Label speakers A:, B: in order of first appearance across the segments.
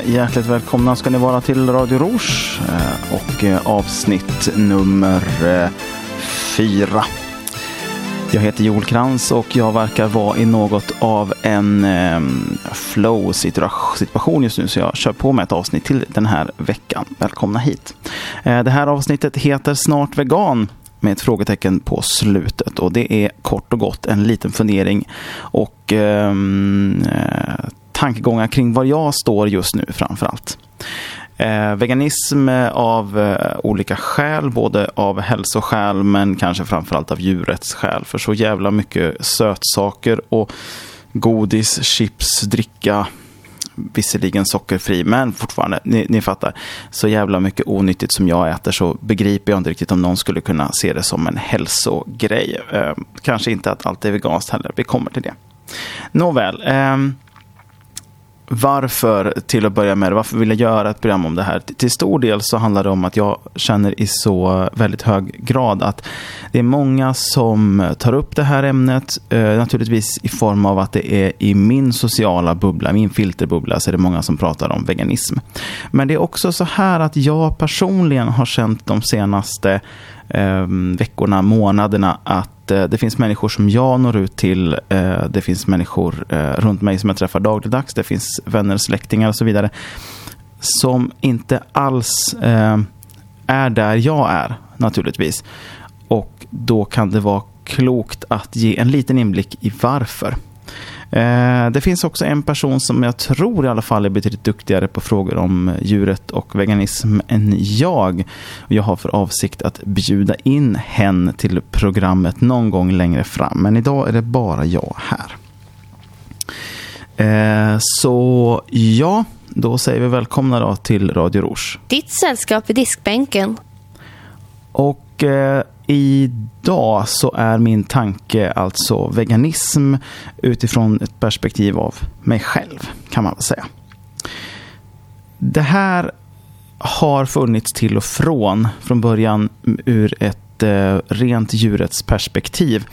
A: Hjärtligt välkomna ska ni vara till Radio Rouge eh, och eh, avsnitt nummer eh, fyra. Jag heter Joel Krantz och jag verkar vara i något av en flow-situation just nu så jag kör på med ett avsnitt till den här veckan. Välkomna hit. Det här avsnittet heter Snart vegan med ett frågetecken på slutet och det är kort och gott en liten fundering och ehm, eh, tankegångar kring var jag står just nu framför allt. Eh, veganism av eh, olika skäl, både av hälsoskäl men kanske framförallt av djurrättsskäl. För så jävla mycket sötsaker och godis, chips, dricka, visserligen sockerfri, men fortfarande, ni, ni, fattar, så jävla mycket onyttigt som jag äter så begriper jag inte riktigt om någon skulle kunna se det som en hälsogrej. Eh, kanske inte att allt är veganskt heller, vi kommer till det. Nåväl. Eh, varför, till att börja med, varför vill jag göra ett program om det här? Till stor del så handlar det om att jag känner i så väldigt hög grad att det är många som tar upp det här ämnet, eh, naturligtvis i form av att det är i min sociala bubbla, min filterbubbla, så är det många som pratar om veganism. Men det är också så här att jag personligen har känt de senaste eh, veckorna, månaderna att eh, det finns människor som jag når ut till. Eh, det finns människor eh, runt mig som jag träffar dagligdags. Det finns vänner, släktingar och så vidare. Som inte alls eh, är där jag är naturligtvis. Och då kan det vara klokt att ge en liten inblick i varför. Eh, det finns också en person som jag tror i alla fall är betydligt duktigare på frågor om djuret och veganism än jag. Jag har för avsikt att bjuda in hen till programmet någon gång längre fram. Men idag är det bara jag här. Eh, så ja, då säger vi välkomna då till Radio Rouge.
B: Ditt sällskap i diskbänken.
A: Och eh, idag så är min tanke alltså veganism utifrån ett perspektiv av mig själv, kan man väl säga. Det här har funnits till och från, från början ur ett eh, rent djurets perspektiv.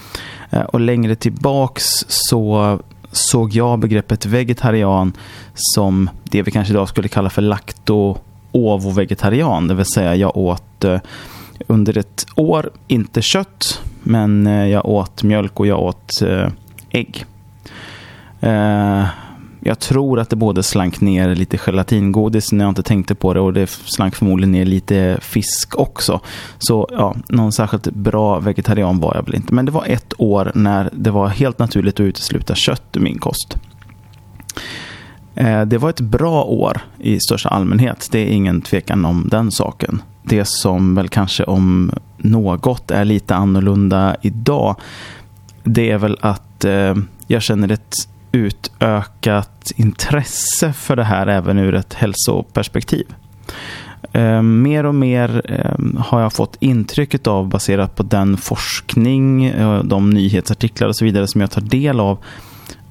A: Eh, och längre tillbaks så såg jag begreppet vegetarian som det vi kanske idag skulle kalla för lakto-ovo-vegetarian. Det vill säga jag åt eh, under ett år, inte kött, men eh, jag åt mjölk och jag åt eh, ägg. Eh, jag tror att det både slank ner lite gelatingodis när jag inte tänkte på det och det slank förmodligen ner lite fisk också. Så ja, någon särskilt bra vegetarian var jag väl inte. Men det var ett år när det var helt naturligt att utesluta kött ur min kost. Det var ett bra år i största allmänhet. Det är ingen tvekan om den saken det som väl kanske om något är lite annorlunda idag, det är väl att eh, jag känner ett utökat intresse för det här även ur ett hälsoperspektiv. Eh, mer och mer eh, har jag fått intrycket av, baserat på den forskning, eh, de nyhetsartiklar och så vidare som jag tar del av,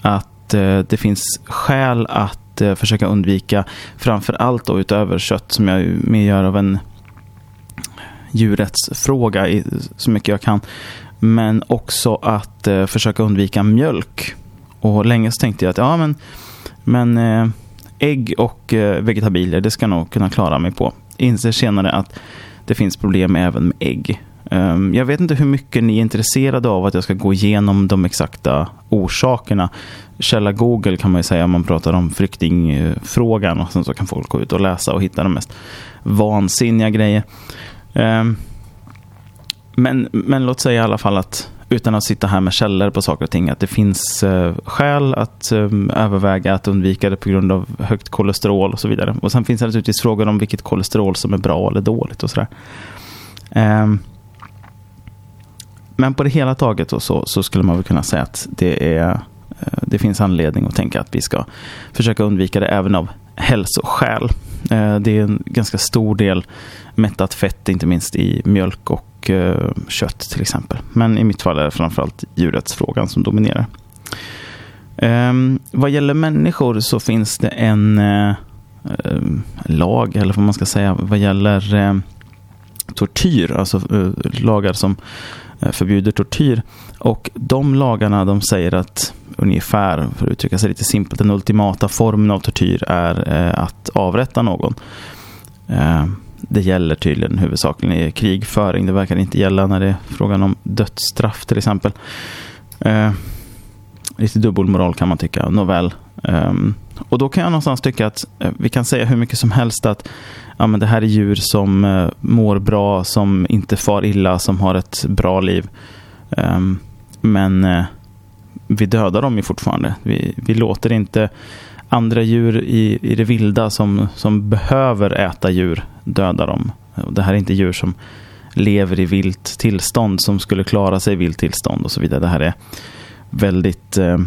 A: att eh, det finns skäl att eh, försöka undvika, framför allt då utöver kött som jag mer gör av en djurrättsfråga i, så mycket jag kan. Men också att eh, försöka undvika mjölk. Och länge så tänkte jag att ja, men, men eh, ägg och eh, vegetabilier, det ska jag nog kunna klara mig på. Inser senare att det finns problem även med ägg. Um, jag vet inte hur mycket ni är intresserade av att jag ska gå igenom de exakta orsakerna. Källa Google kan man ju säga om man pratar om flyktingfrågan och sen så kan folk gå ut och läsa och hitta de mest vansinniga grejer. Ehm, men, men låt säga i alla fall att utan att sitta här med källor på saker och ting, att det finns eh, skäl att eh, överväga att undvika det på grund av högt kolesterol och så vidare. Och sen finns det naturligtvis frågor om vilket kolesterol som är bra eller dåligt och sådär. Um, men på det hela taget så, så, skulle man väl kunna säga att det, är, eh, det finns anledning att tänka att vi ska försöka undvika det även av hälsoskäl. Det är en ganska stor del mättat fett, inte minst i mjölk och eh, kött till exempel. Men i mitt fall är det framförallt djurrättsfrågan som dominerar. Eh, vad gäller människor så finns det en eh, eh, lag, eller vad man ska säga, vad gäller eh, tortyr, alltså eh, lagar som förbjuder tortyr. Och de lagarna de säger att ungefär, för att uttrycka sig lite simpelt, den ultimata formen av tortyr är att avrätta någon. Ehm, det gäller tydligen huvudsakligen i krigföring. Det verkar inte gälla när det är frågan om dödsstraff till exempel eh, lite dubbelmoral kan man tycka. Nåväl. Eh, och då kan jag någonstans tycka att eh, vi kan säga hur mycket som helst att ja, men det här är djur som eh, mår bra, som inte far illa, som har ett bra liv. Ehm, men eh, vi dödar dem ju fortfarande. Vi, vi låter inte andra djur i, i det vilda som, som behöver äta djur dödar dem. Det här är inte djur som lever i vilt tillstånd som skulle klara sig i vilt tillstånd och så vidare. Det här är väldigt eh,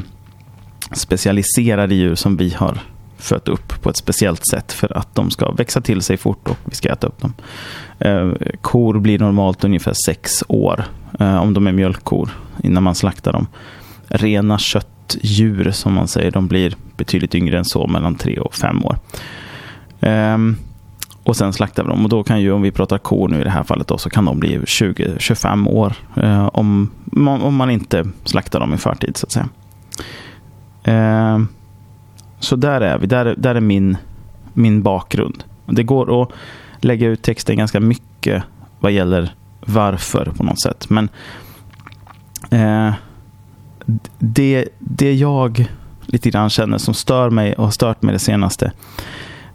A: specialiserade djur som vi har fött upp på ett speciellt sätt för att de ska växa till sig fort och vi ska äta upp dem. Eh, kor blir normalt ungefär sex år eh, om de är mjölkkor innan man slaktar dem. Rena köttdjur som man säger, de blir betydligt yngre än så, mellan tre och fem år. Um, och sen slaktar vi dem. Och då kan ju, om vi pratar kor nu i det här fallet, då, så kan de bli 20-25 år eh, om, om man inte slaktar dem i förtid så att säga. Eh, så där är vi. Där, där är min, min bakgrund. Det går att lägga ut texten ganska mycket vad gäller varför på något sätt. Men eh, det, det jag lite grann känner som stör mig och har stört mig det senaste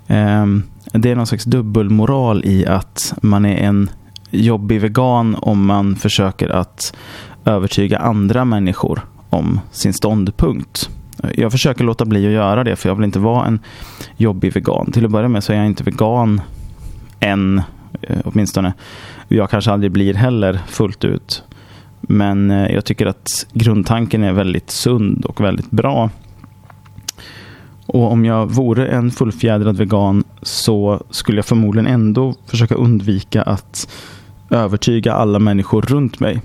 A: ehm, det är någon slags dubbelmoral i att man är en jobbig vegan om man försöker att övertyga andra människor om sin ståndpunkt. Jag försöker låta bli att göra det för jag vill inte vara en jobbig vegan. Till att börja med så är jag inte vegan än, eh, åtminstone. Jag kanske aldrig blir heller fullt ut. Men eh, jag tycker att grundtanken är väldigt sund och väldigt bra. Och om jag vore en fullfjädrad vegan så skulle jag förmodligen ändå försöka undvika att övertyga alla människor runt mig.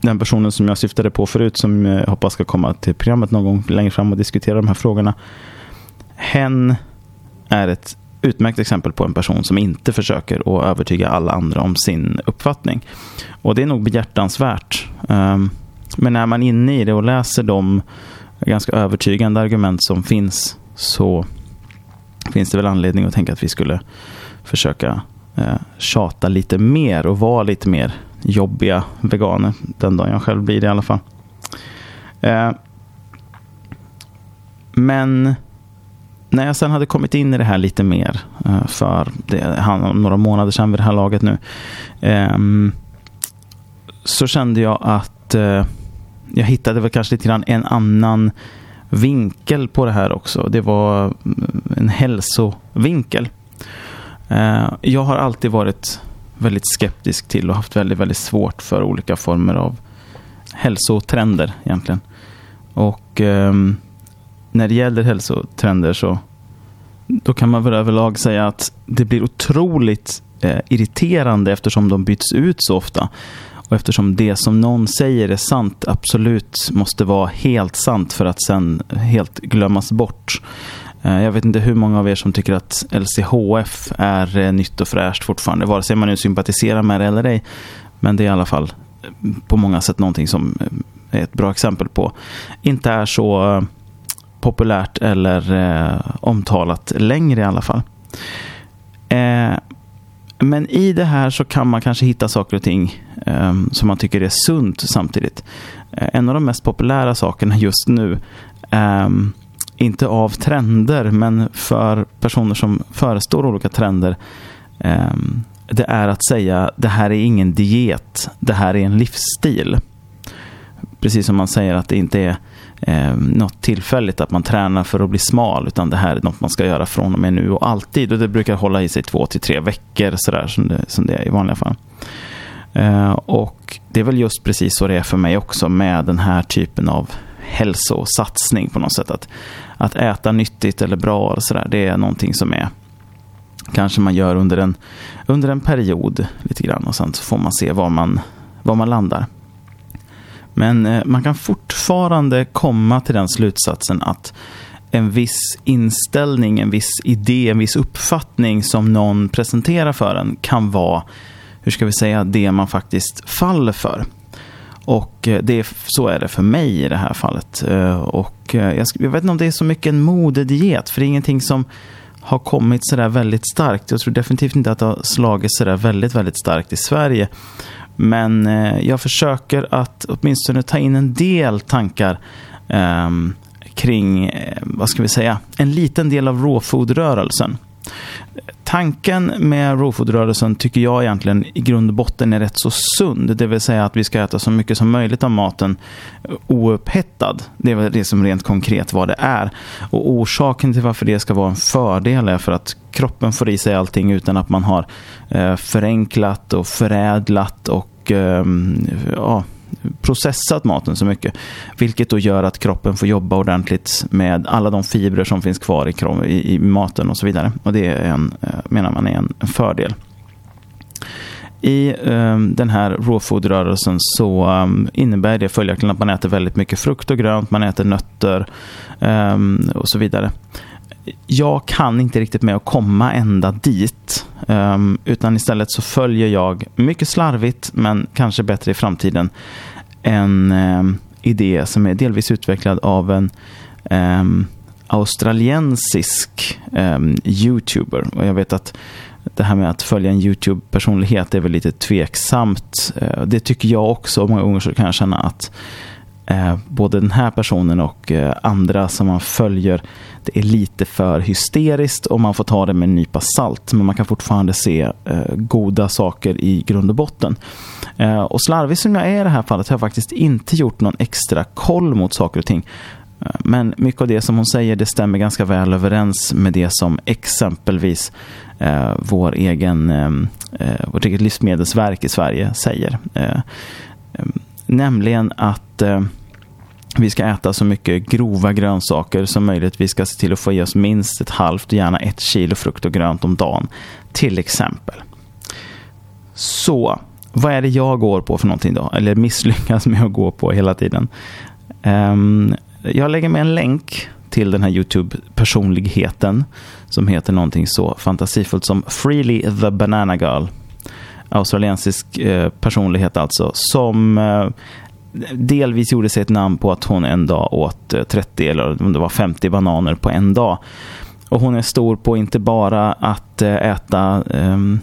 A: Den personen som jag syftade på förut som jag hoppas ska komma till programmet någon gång längre fram och diskutera de här frågorna. Hen är ett utmärkt exempel på en person som inte försöker att övertyga alla andra om sin uppfattning. Och det är nog behjärtansvärt. Ehm, men när man är inne i det och läser de ganska övertygande argument som finns så finns det väl anledning att tänka att vi skulle försöka eh, tjata lite mer och vara lite mer jobbiga veganer. Den dagen jag själv blir det i alla fall. Ehm, men när jag sen hade kommit in i det här lite mer eh, för det, några månader sedan vid det här laget nu eh, så kände jag att eh, jag hittade väl kanske lite grann en annan vinkel på det här också. Det var mm, en hälsovinkel. Eh, jag har alltid varit väldigt skeptisk till och haft väldigt, väldigt svårt för olika former av hälsotrender egentligen. Och ehm, när det gäller hälsotrender så då kan man väl överlag säga att det blir otroligt eh, irriterande eftersom de byts ut så ofta. Och eftersom det som någon säger är sant absolut måste vara helt sant för att sen helt glömmas bort. Eh, jag vet inte hur många av er som tycker att LCHF är eh, nytt och fräscht fortfarande, vare sig man nu sympatiserar med det eller ej. Men det är i alla fall eh, på många sätt någonting som är ett bra exempel på inte är så populärt eller eh, omtalat längre i alla fall. Eh, men i det här så kan man kanske hitta saker och ting eh, som man tycker är sunt samtidigt. Eh, en av de mest populära sakerna just nu, ehm, inte av trender, men för personer som förestår olika trender, ehm, det är att säga det här är ingen diet, det här är en livsstil. Precis som man säger att det inte är eh, något tillfälligt att man tränar för att bli smal utan det här är något man ska göra från och med nu och alltid och det brukar hålla i sig två till tre veckor sådär som det, som det är i vanliga fall. Eh, och det är väl just precis så det är för mig också med den här typen av hälsosatsning på något sätt. Att, att äta nyttigt eller bra, och så där, det är någonting som är kanske man gör under en, under en period lite grann och sen så får man se var man, var man landar. Men eh, man kan fortfarande komma till den slutsatsen att en viss inställning, en viss idé, en viss uppfattning som någon presenterar för en kan vara, hur ska vi säga, det man faktiskt faller för. Och eh, det, så är det för mig i det här fallet. Eh, och jag, jag vet inte om det är så mycket en modediet, för det är ingenting som har kommit sådär väldigt starkt. Jag tror definitivt inte att det har slagit sådär väldigt, väldigt starkt i Sverige. Men eh, jag försöker att åtminstone ta in en del tankar eh, kring, eh, vad ska vi säga, en liten del av råfodrörelsen. Tanken med råfodrörelsen tycker jag egentligen i grund och botten är rätt så sund. Det vill säga att vi ska äta så mycket som möjligt av maten eh, oupphettad. Det är väl det som rent konkret vad det är. Och orsaken till varför det ska vara en fördel är för att kroppen får i sig allting utan att man har eh, förenklat och förädlat och ehm, ja, processat maten så mycket. Vilket då gör att kroppen får jobba ordentligt med alla de fibrer som finns kvar i, i, i maten och så vidare. Och det är en, eh, menar man är en, en fördel. I um, den här råfodrörelsen så um, innebär det följaktligen att man äter väldigt mycket frukt och grönt, man äter nötter um, och så vidare. Jag kan inte riktigt med att komma ända dit. Ehm, utan istället så följer jag mycket slarvigt, men kanske bättre i framtiden, en ehm, idé som är delvis utvecklad av en ehm, australiensisk youtuber. Och jag vet att det här med att följa en YouTube-personlighet är väl lite tveksamt. Uh, det tycker jag också. Många gånger så kan jag känna att eh, både den här personen och eh, andra som man följer, det är lite för hysteriskt och man får ta det med en nypa salt. Men man kan fortfarande se eh, goda saker i grund och botten. Eh, och slarvig som jag är i det här fallet har jag faktiskt inte gjort någon extra koll mot saker och ting. Eh, men mycket av det som hon säger det stämmer ganska väl överens med det som exempelvis eh, vår egen, eh, eh, vårt eget livsmedelsverk i Sverige säger. Eh, eh, nämligen att eh, vi ska äta så mycket grova grönsaker som möjligt. Vi ska se till att få i oss minst ett halvt, gärna ett kilo frukt och grönt om dagen. Till exempel. Så, vad är det jag går på för någonting då? Eller misslyckas med att gå på hela tiden? Um, jag lägger med en länk till den här YouTube-personligheten som heter någonting så fantasifullt som Freely the Banana Girl. Australiensisk eh, personlighet alltså, som eh, delvis gjorde sig ett namn på att hon en dag åt eh, 30 eller om det var 50 bananer på en dag. Och hon är stor på inte bara att eh, äta um,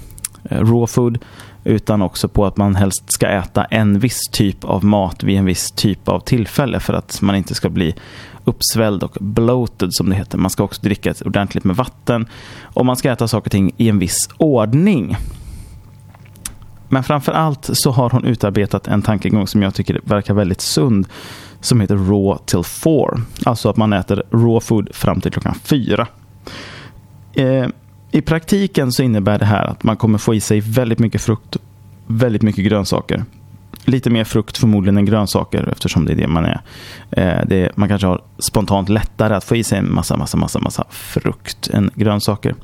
A: raw food utan också på att man helst ska äta en viss typ av mat vid en viss typ av tillfälle för att man inte ska bli uppsvälld och bloated som det heter. Man ska också dricka ordentligt med vatten och man ska äta saker och ting i en viss ordning. Men framför allt så har hon utarbetat en tankegång som jag tycker verkar väldigt sund som heter raw till four. Alltså att man äter raw food fram till klockan 4 Eh, I praktiken så innebär det här att man kommer få i sig väldigt mycket frukt, väldigt mycket grönsaker lite mer frukt förmodligen än grönsaker eftersom det är det man är. Eh, det, man kanske har spontant lättare att få i sig en massa, massa, massa, massa frukt än grönsaker.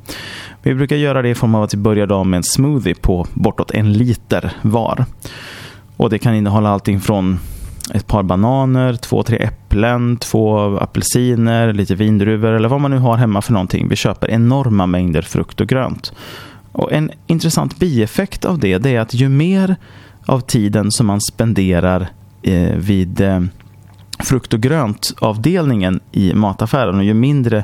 A: Vi brukar göra det i form av att vi börjar dagen med en smoothie på bortåt en liter var. Och Det kan innehålla allting från ett par bananer, två, tre äpplen, två apelsiner, lite vindruvor eller vad man nu har hemma för någonting. Vi köper enorma mängder frukt och grönt. Och En intressant bieffekt av det, det är att ju mer av tiden som man spenderar eh, vid eh, frukt och grönt-avdelningen i mataffären och ju mindre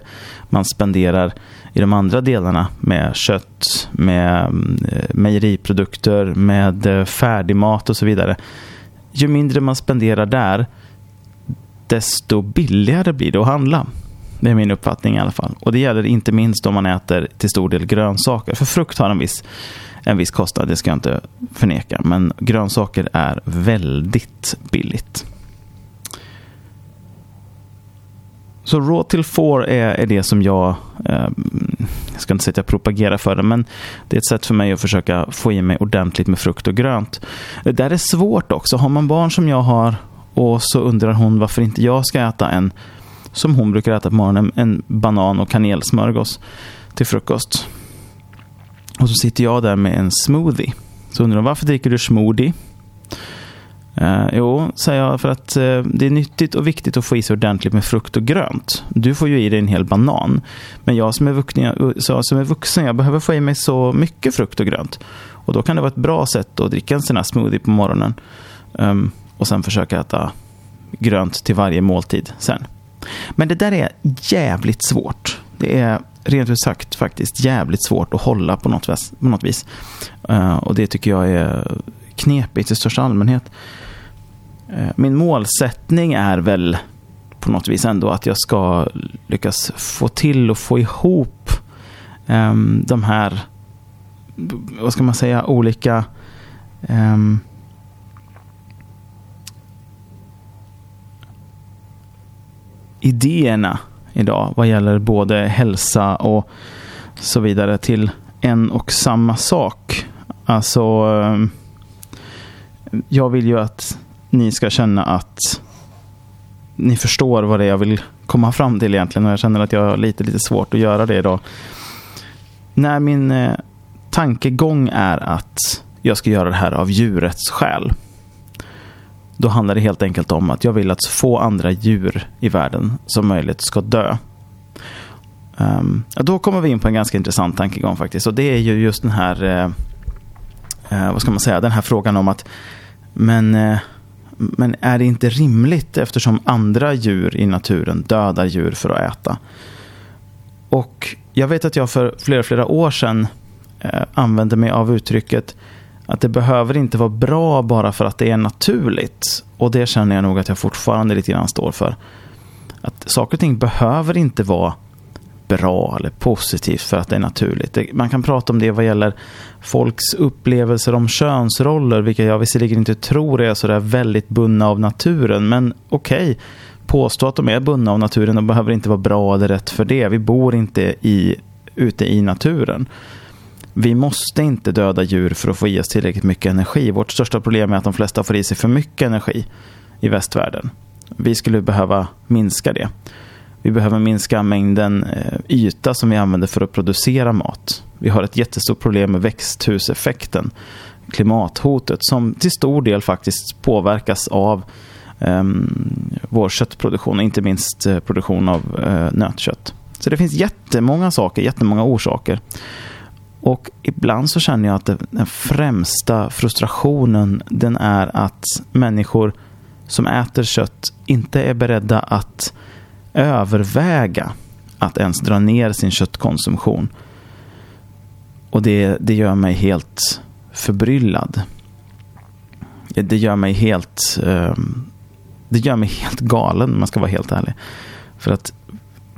A: man spenderar i de andra delarna med kött, med eh, mejeriprodukter, med eh, färdigmat och så vidare. Ju mindre man spenderar där, desto billigare blir det att handla. Det är min uppfattning i alla fall. Och det gäller inte minst om man äter till stor del grönsaker. För frukt har en viss en viss kostnad, det ska jag inte förneka. Men grönsaker är väldigt billigt. Så Raw till Four är, är det som jag, eh, jag ska inte säga att jag propagerar för det, men det är ett sätt för mig att försöka få i mig ordentligt med frukt och grönt. Det där är svårt också. Har man barn som jag har och så undrar hon varför inte jag ska äta en, som hon brukar äta på morgonen, en banan och kanelsmörgås till frukost. Och så sitter jag där med en smoothie. Så undrar hon varför dricker du smoothie? Eh, jo, säger jag, för att eh, det är nyttigt och viktigt att få i sig ordentligt med frukt och grönt. Du får ju i dig en hel banan. Men jag som är, vuxen, jag, eh, så, som är vuxen, jag behöver få i mig så mycket frukt och grönt. Och då kan det vara ett bra sätt att dricka en sån här smoothie på morgonen. Um, och sen försöka äta grönt till varje måltid sen. Men det där är jävligt svårt. Det är rent ut sagt faktiskt jävligt svårt att hålla på något vis. På något vis. Uh, och det tycker jag är knepigt i största allmänhet. Uh, min målsättning är väl på något vis ändå att jag ska lyckas få till och få ihop um, de här, vad ska man säga, olika um, idéerna idag vad gäller både hälsa och så vidare till en och samma sak. Alltså, eh, jag vill ju att ni ska känna att ni förstår vad det är jag vill komma fram till egentligen. Och jag känner att jag har lite, lite svårt att göra det idag. När min eh, tankegång är att jag ska göra det här av djurets skäl. Då handlar det helt enkelt om att jag vill att så få andra djur i världen som möjligt ska dö. Um, då kommer vi in på en ganska intressant tankegång faktiskt. Och det är ju just den här, uh, vad ska man säga, den här frågan om att men, uh, men är det inte rimligt eftersom andra djur i naturen dödar djur för att äta? Och jag vet att jag för flera, flera år sedan använde mig av uttrycket att det behöver inte vara bra bara för att det är naturligt. Och det känner jag nog att jag fortfarande lite grann står för. Att saker och ting behöver inte vara bra eller positivt för att det är naturligt. Man kan prata om det vad gäller folks upplevelser om könsroller, vilka jag visserligen inte tror är sådär väldigt bundna av naturen. Men okej, okay, påstå att de är bundna av naturen, de behöver inte vara bra eller rätt för det. Vi bor inte i, ute i naturen vi måste inte döda djur för att få i oss tillräckligt mycket energi. Vårt största problem är att de flesta får i sig för mycket energi i västvärlden. Vi skulle behöva minska det. Vi behöver minska mängden eh, yta som vi använder för att producera mat. Vi har ett jättestort problem med växthuseffekten, klimathotet, som till stor del faktiskt påverkas av um, vår köttproduktion, inte minst eh, produktion av uh, nötkött. Så det finns jättemånga saker, jättemånga orsaker. Och ibland så känner jag att den främsta frustrationen den är att människor som äter kött inte är beredda att överväga att ens dra ner sin köttkonsumtion. Och det, det gör mig helt förbryllad. Det gör mig helt ehm, det gör mig helt galen om man ska vara helt ärlig. För att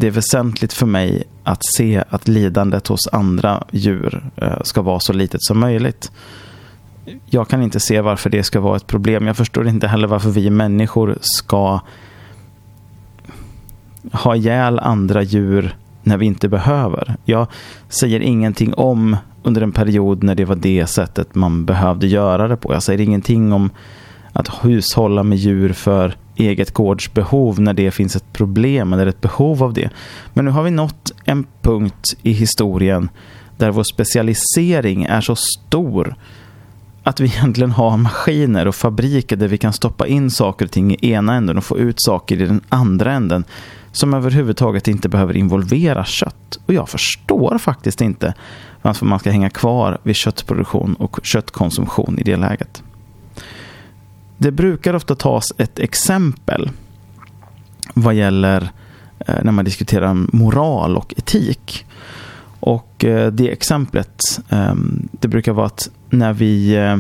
A: det är väsentligt för mig att se att lidandet hos andra djur eh, ska vara så litet som möjligt. Jag kan inte se varför det ska vara ett problem. Jag förstår inte heller varför vi människor ska ha ihjäl andra djur när vi inte behöver. Jag säger ingenting om under en period när det var det sättet man behövde göra det på. Jag säger ingenting om att hushålla med djur för eget gårdsbehov när det finns ett problem eller ett behov av det. Men nu har vi nått en punkt i historien där vår specialisering är så stor att vi egentligen har maskiner och fabriker där vi kan stoppa in saker och ting i ena änden och få ut saker i den andra änden som överhuvudtaget inte behöver involvera kött. Och jag förstår faktiskt inte varför man ska hänga kvar vid köttproduktion och köttkonsumtion i det läget. Det brukar ofta tas ett exempel vad gäller eh, när man diskuterar moral och etik. Och eh, det exemplet, ehm, det brukar vara att när vi, eh,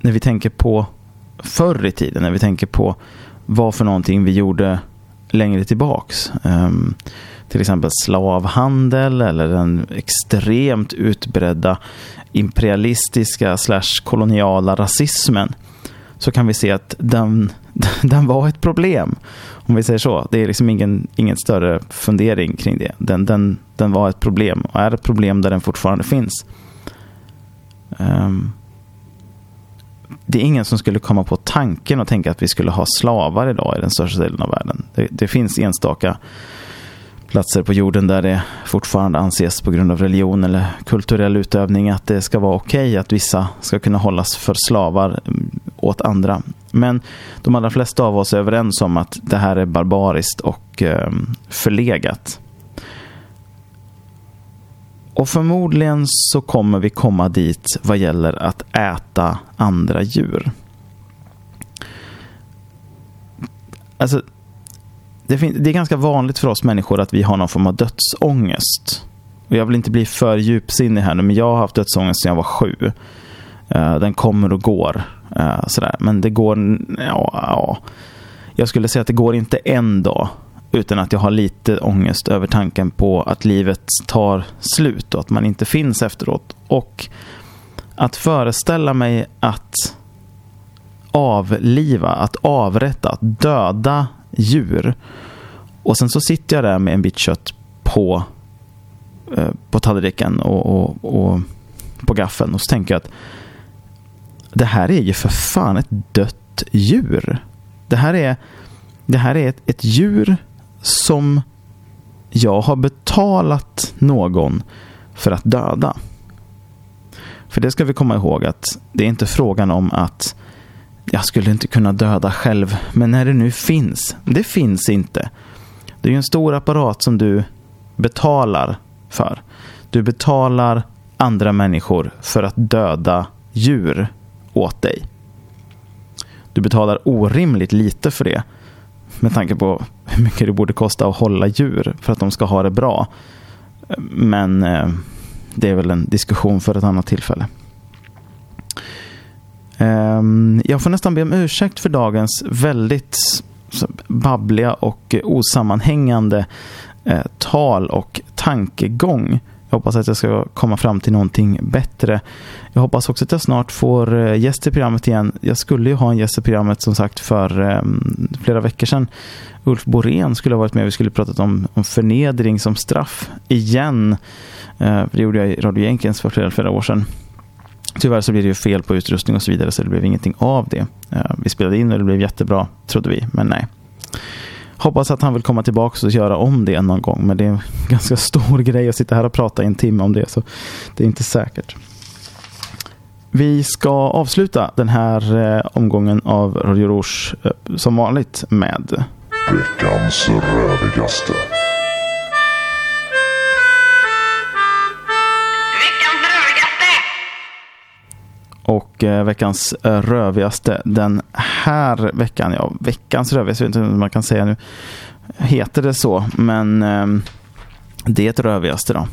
A: när vi tänker på förr i tiden, när vi tänker på vad för någonting vi gjorde längre tillbaks. Ehm, till exempel slavhandel eller den extremt utbredda imperialistiska slash koloniala rasismen så kan vi se att den, den var ett problem. Om vi säger så. Det är liksom ingen, ingen större fundering kring det. Den, den, den var ett problem och är ett problem där den fortfarande finns. Um, det är ingen som skulle komma på tanken och tänka att vi skulle ha slavar idag i den största delen av världen. Det, det finns enstaka platser på jorden där det fortfarande anses på grund av religion eller kulturell utövning att det ska vara okej okay att vissa ska kunna hållas för slavar åt andra. Men de allra flesta av oss är överens om att det här är barbariskt och ehm, förlegat. Och förmodligen så kommer vi komma dit vad gäller att äta andra djur. Alltså, det, det, är ganska vanligt för oss människor att vi har någon form av dödsångest. Och jag vill inte bli för djupsinnig här nu, men jag har haft dödsångest sedan jag var sju. Eh, den kommer och går. Uh, sådär. Men det går... Ja, ja. Jag skulle säga att det går inte en dag utan att jag har lite ångest över tanken på att livet tar slut och att man inte finns efteråt. Och att föreställa mig att avliva, att avrätta, att döda djur. Och sen så sitter jag där med en bit kött på, eh, på tallriken och, och, och på gaffeln och så tänker jag att det här är ju för fan ett dött djur. Det här är, det här är ett, ett djur som jag har betalat någon för att döda. För det ska vi komma ihåg att det är inte frågan om att jag skulle inte kunna döda själv. Men när det nu finns, det finns inte. Det är ju en stor apparat som du betalar för. Du betalar andra människor för att döda djur åt dig. Du betalar orimligt lite för det med tanke på hur mycket det borde kosta att hålla djur för att de ska ha det bra. Men eh, det är väl en diskussion för ett annat tillfälle. Ehm, jag får nästan be om ursäkt för dagens väldigt babbliga och osammanhängande eh, tal och tankegång. Jag hoppas att jag ska komma fram till någonting bättre. Jag hoppas också att jag snart får eh, gäst i programmet igen. Jag skulle ju ha en gäst i programmet som sagt för um, flera veckor sedan. Ulf Borén skulle ha varit med. Vi skulle pratat om, om förnedring som straff igen. Uh, det gjorde jag i Radio Jenkins för flera, flera år sedan. Tyvärr så blev det ju fel på utrustning och så vidare så det blev ingenting av det. Uh, vi spelade in och det blev jättebra, trodde vi, men nej. Hoppas att han vill komma tillbaka och göra om det någon gång. Men det är en ganska stor grej att sitta här och prata i en timme om det. Så det är inte säkert. Vi ska avsluta den här eh, omgången av Radio Rouge eh, som vanligt med
C: Veckans rövigaste.
A: Och eh, veckans eh, rövigaste den här veckan, ja veckans rövigaste, jag vet inte hur man kan säga nu, heter det så, men eh, det rövigaste då.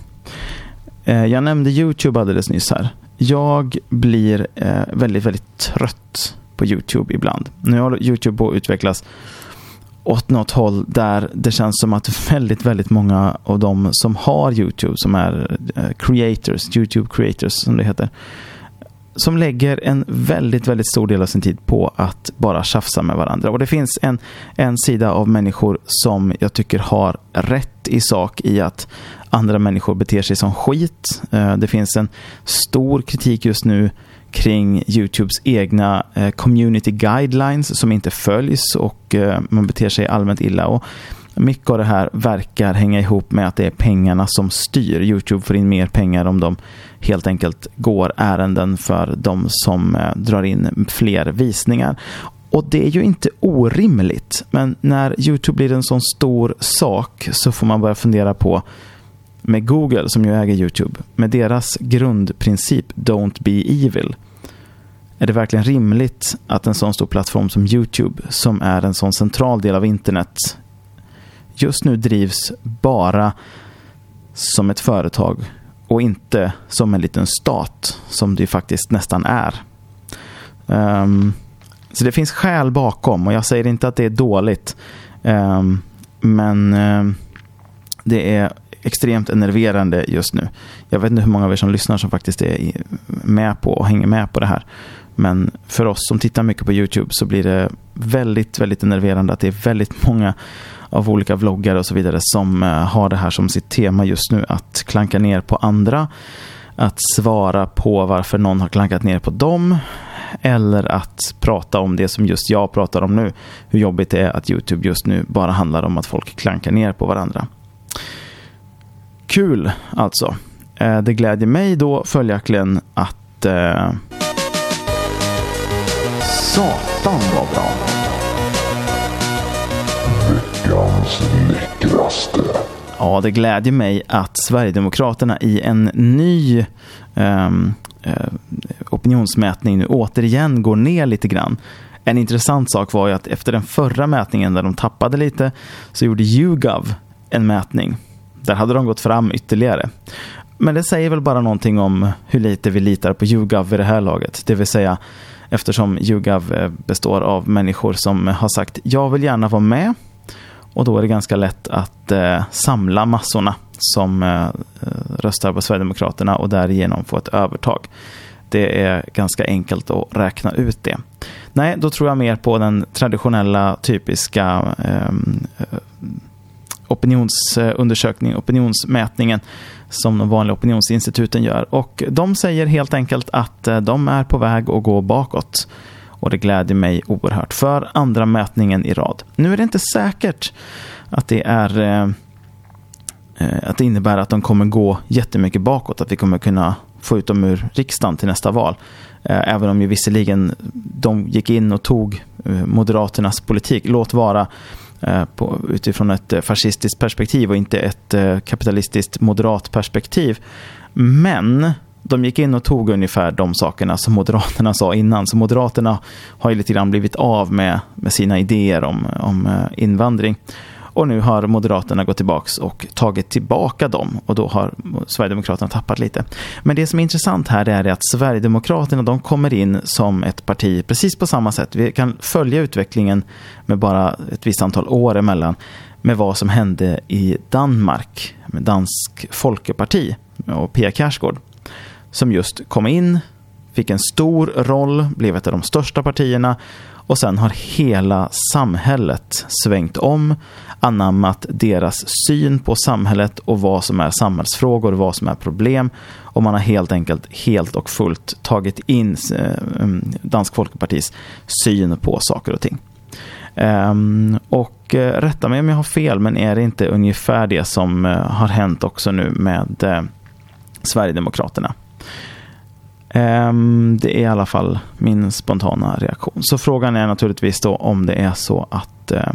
A: Eh, jag nämnde YouTube alldeles nyss här. Jag blir eh, väldigt, väldigt trött på YouTube ibland. Nu har YouTube på att utvecklas åt något håll där det känns som att väldigt, väldigt många av de som har YouTube, som är eh, creators, YouTube creators som det heter, som lägger en väldigt, väldigt stor del av sin tid på att bara tjafsa med varandra. Och det finns en, en sida av människor som jag tycker har rätt i sak i att andra människor beter sig som skit. Eh, det finns en stor kritik just nu kring Youtubes egna eh, community guidelines som inte följs och eh, man beter sig allmänt illa. Och mycket av det här verkar hänga ihop med att det är pengarna som styr. Youtube får in mer pengar om de helt enkelt går ärenden för de som eh, drar in fler visningar. Och det är ju inte orimligt, men när Youtube blir en sån stor sak så får man börja fundera på med Google, som ju äger Youtube, med deras grundprincip Don't be evil. Är det verkligen rimligt att en sån stor plattform som Youtube, som är en sån central del av internet, just nu drivs bara som ett företag och inte som en liten stat som det faktiskt nästan är. Um, så det finns skäl bakom och jag säger inte att det är dåligt. Um, men um, det är extremt enerverande just nu. Jag vet inte hur många av er som lyssnar som faktiskt är med på och hänger med på det här. Men för oss som tittar mycket på YouTube så blir det väldigt, väldigt enerverande att det är väldigt många av olika vloggare och så vidare som eh, har det här som sitt tema just nu. Att klanka ner på andra, att svara på varför någon har klankat ner på dem eller att prata om det som just jag pratar om nu. Hur jobbigt det är att YouTube just nu bara handlar om att folk klankar ner på varandra. Kul alltså. Eh, det glädjer mig då följaktligen att eh, Satan vad bra.
C: Världens läckraste.
A: Ja, det glädjer mig att Sverigedemokraterna i en ny um, uh, opinionsmätning nu återigen går ner lite grann. En intressant sak var ju att efter den förra mätningen där de tappade lite så gjorde YouGov en mätning. Där hade de gått fram ytterligare. Men det säger väl bara någonting om hur lite vi litar på YouGov vid det här laget. Det vill säga eftersom YouGov eh, består av människor som har sagt jag vill gärna vara med och då är det ganska lätt att eh, samla massorna som eh, röstar på Sverigedemokraterna och därigenom få ett övertag. Det är ganska enkelt att räkna ut det. Nej, då tror jag mer på den traditionella typiska ehm, eh, opinionsundersökning, eh, opinionsmätningen som de vanliga opinionsinstituten gör. Och de säger helt enkelt att eh, de är på väg att gå bakåt. Och det gläder mig oerhört för andra mätningen i rad. Nu är det inte säkert att det är eh, eh, att det innebär att de kommer gå jättemycket bakåt, att vi kommer kunna få ut dem ur riksdagen till nästa val. Eh, även om ju visserligen de gick in och tog eh, Moderaternas politik, låt vara eh, på, utifrån ett fascistiskt perspektiv och inte ett kapitalistiskt moderat perspektiv. Men de gick in och tog ungefär de sakerna som Moderaterna sa innan. Så Moderaterna har ju lite grann blivit av med, med sina idéer om, om eh, invandring. Och nu har Moderaterna gått tillbaka och tagit tillbaka dem och då har Sverigedemokraterna tappat lite. Men det som är intressant här är att Sverigedemokraterna de kommer in som ett parti precis på samma sätt. Vi kan följa utvecklingen med bara ett visst antal år emellan med vad som hände i Danmark med Dansk Folkeparti och Pia Kjaersgaard som just kom in, fick en stor roll, blev ett av de största partierna och sen har hela samhället svängt om, anammat deras syn på samhället och vad som är samhällsfrågor, vad som är problem. Och man har helt enkelt helt och fullt tagit in eh, mm, Dansk Folkepartis syn på saker och ting. Ehm, och eh, rätta mig om jag har fel, men är det inte ungefär det som eh, har hänt också nu med Sverigedemokraterna? Ehm, det är i alla fall min spontana reaktion. Så frågan är naturligtvis då om det är så att eh,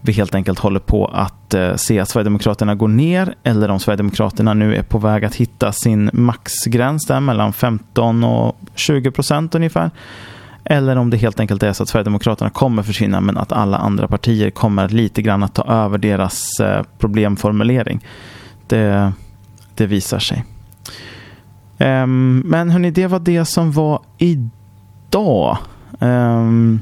A: vi helt enkelt håller på att eh, se att Sverigedemokraterna går ner eller om Sverigedemokraterna nu är på väg att hitta sin maxgräns där mellan 15 och 20 procent ungefär. Eller om det helt enkelt är så att Sverigedemokraterna kommer försvinna men att alla andra partier kommer lite grann att ta över deras eh, problemformulering. Det, det visar sig. Um, men hörni, det var det som var idag. Um,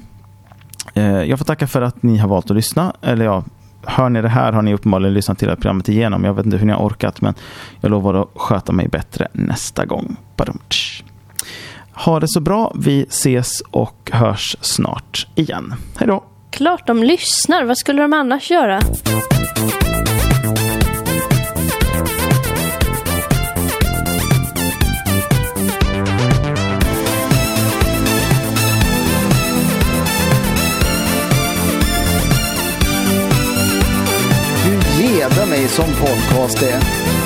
A: uh, jag får tacka för att ni har valt att lyssna. Eller ja, hör ni det här har ni uppenbarligen lyssnat till programmet igenom. Jag vet inte hur ni har orkat, men jag lovar att sköta mig bättre nästa gång. Badumtsch. Ha det så bra. Vi ses och hörs snart igen. Hej då!
B: Klart de lyssnar. Vad skulle de annars göra?
D: Leda mig som podcast är.